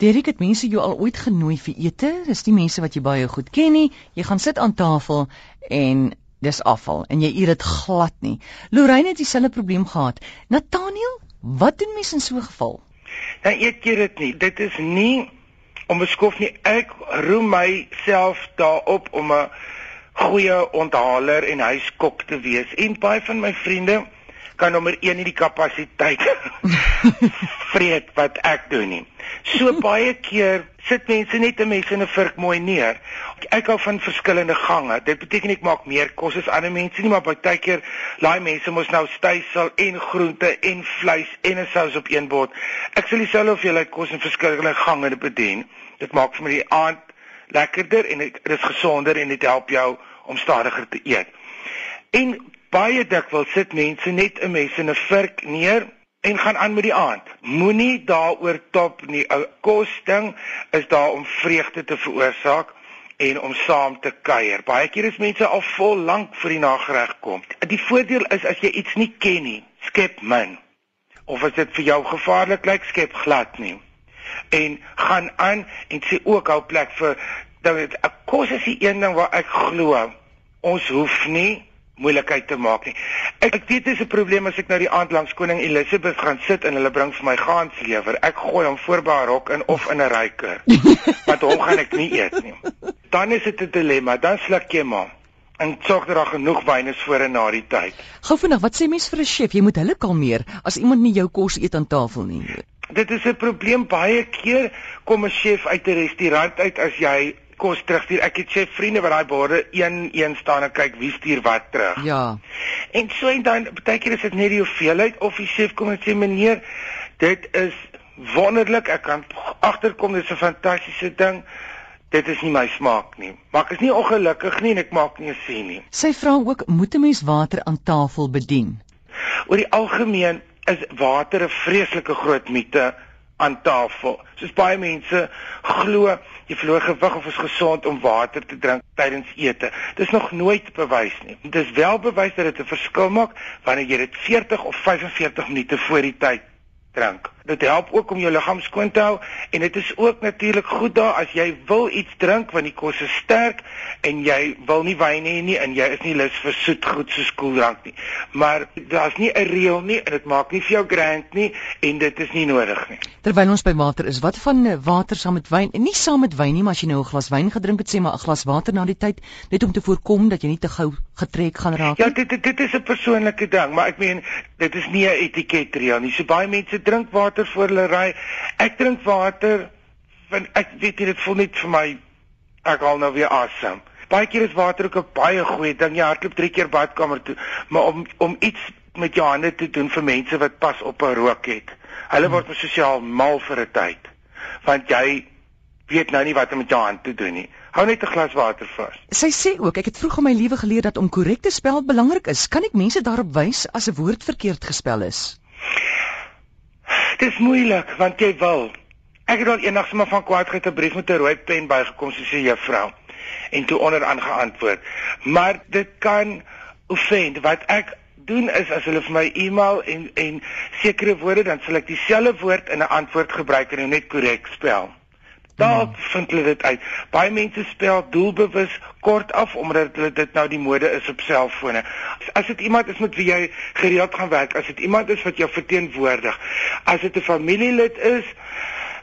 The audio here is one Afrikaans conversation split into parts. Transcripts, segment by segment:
Derek, het mense jou al ooit genooi vir ete? Dis nie mense wat jy baie goed ken nie. Jy gaan sit aan tafel en dis afval en jy eet dit glad nie. Lorraine het dieselfde probleem gehad. Nathaniel, wat doen mense in so 'n geval? Nou, eet jy dit nie. Dit is nie om beskof nie. Ek roem myself daarop om 'n goeie onthaler en huiskok te wees. En baie van my vriende kan nommer 1 nie die kapasiteit vreet wat ek doen nie. So baie keer sit mense net 'n mens in 'n vurk mooi neer. Ek hou van verskillende gange. Dit beteken ek maak meer kos as ander mense nie, maar baie keer laai mense mos nou stysel en groente en vleis en 'n sous op een bord. Ek sal dieselfde hoeveelheid kos in verskillende gange bedien. Dit maak vir my die aand lekkerder en dit is gesonder en dit help jou om stadiger te eet. En baie dikwels sit mense net 'n mes in 'n vurk neer en gaan aan met die aand. Moenie daaroor top nie. 'n Kosding is daar om vreugde te veroorsaak en om saam te kuier. Baie keer is mense al vol lank vir die nagereg kom. Die voordeel is as jy iets nie ken nie, skep min. Of as dit vir jou gevaarlik lyk, skep glad nie. En gaan aan en sê ook hou plek vir dat kos is die een ding waar ek glo. Ons hoef nie moeilikheid te maak nie. Ek, ek weet dit is 'n probleem as ek nou die aand langs koning Elizabeth gaan sit en hulle bring vir my gaanslewer. Ek gooi hom voor by haar rok in of in 'n ryker. Want hom gaan ek nie eet nie. Dan is dit 'n dilemma. Dan sluk jy maar en sorg dat daar genoeg wyn is voor en na die tyd. Gou vinnig, wat sê mens vir 'n chef? Jy moet hulle kalmeer as iemand nie jou kos eet aan tafel nie. Dit is 'n probleem baie keer kom 'n chef uit 'n restaurant uit as jy kos terugstuur. Ek het sê vriende wat daai borde een een staan en kyk wie stuur wat terug. Ja. En so en dan baie keer is dit net die hoeveelheid of die chef kom en sê meneer, dit is wonderlik. Ek kan agterkom dis 'n fantastiese ding. Dit is nie my smaak nie. Maar ek is nie ongelukkig nie en ek maak nie 'n sien nie. Sy vra ook moet 'n mens water aan tafel bedien. Oor die algemeen is water 'n vreeslike groot mite aan tafel. Soos baie mense glo jy verloor gewig of is gesond om water te drink tydens ete. Dis nog nooit bewys nie. Dit is wel bewys dat dit 'n verskil maak wanneer jy dit 40 of 45 minute voor die tyd drink. Dit help ook om jou liggaam skoon te hou en dit is ook natuurlik goed daar as jy wil iets drink want die kos is sterk en jy wil nie wyn hê nie en jy is nie lus vir soet goed soos koeldrank nie. Maar daar's nie 'n reël nie en dit maak nie vir jou grand nie en dit is nie nodig nie. Terwyl ons by water is, wat van eh, water saam met wyn? Nie saam met wyn nie, maar as jy nou 'n glas wyn gedrink het, sê maar 'n glas water na die tyd net om te voorkom dat jy nie te gou getrek gaan raak nie. Ja, dit dit, dit is 'n persoonlike ding, maar ek meen dit is nie 'n etiketreël nie. So baie mense drink water water voor hulle ry. Ek drink water want ek weet nie dit voel net vir my ek al nou weer asem. Baie keer is water ook 'n baie goeie ding. Jy hardloop 3 keer badkamer toe, maar om om iets met jou hande te doen vir mense wat pas op 'n rook het. Hulle word hmm. sosiaal mal vir 'n tyd. Want jy weet nou nie wat om met jou hand te doen nie. Hou net 'n glas water vas. Sy sê ook ek het vroeg in my lewe geleer dat om korrek te spel belangrik is. Kan ek mense daarop wys as 'n woord verkeerd gespel is? Dis moeilik want jy wil. Ek het al eendag sommer van kwaadheid 'n brief met 'n rooi pen bygekom soos 'n juffrou en toe onderaan geantwoord. Maar dit kan offend wat ek doen is as hulle vir my e-mail en en sekere woorde dan sal ek dieselfde woord in 'n antwoord gebruik en net korrek spel. Daar hmm. vind hulle dit uit. Baie mense spel doelbewus kort af omdat hulle dit nou die mode is op selfone. As, dit iemand is met wie jy gereeld gaan werk, as dit iemand is wat jou verteenwoordig, as dit 'n familielid is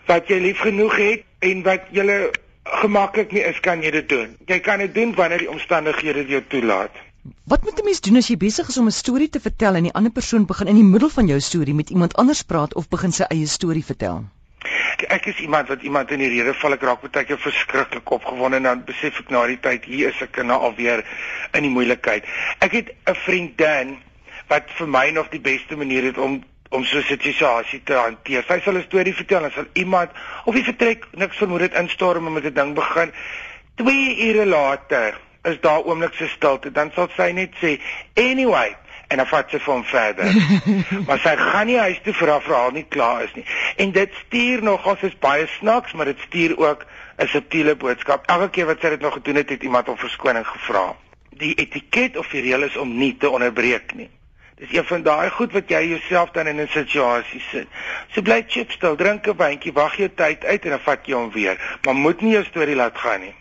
wat jy lief genoeg het en wat jy gemaklik nie is kan jy dit doen. Jy kan dit doen wanneer die omstandighede dit jou toelaat. Wat moet 'n mens doen as jy besig is om 'n storie te vertel en die ander persoon begin in die middel van jou storie met iemand anders praat of begin sy eie storie vertel? Ek, ek is iemand wat iemand in die rede val ek raak baie keer verskriklik opgewonde en dan besef ek na die tyd hier is ek nou alweer in die moeilikheid. Ek het 'n vriendin wat vir my nog die beste manier het om om so 'n situasie te hanteer. Sy sal 'n storie vertel en sal iemand of hy vertrek niks vermoed dit instorm en met 'n ding begin. 2 ure later is daar oomlikse stilte. Dan sal sy net sê, "Anyway, en dan vat sy vir hom verder. maar sy gaan nie huis toe vir haar verhaal nie klaar is nie. En dit stuur nogals is baie snaaks, maar dit stuur ook 'n subtiele boodskap. Elke keer wat sy dit nog gedoen het, het iemand om verskoning gevra. Die etiket of die reël is om nie te onderbreek nie. Dis een van daai goed wat jy jouself dan in 'n situasie sit. So bly chip stil, drink 'n wyntjie, wag jou tyd uit en dan vat jy hom weer, maar moet nie jou storie laat gaan nie.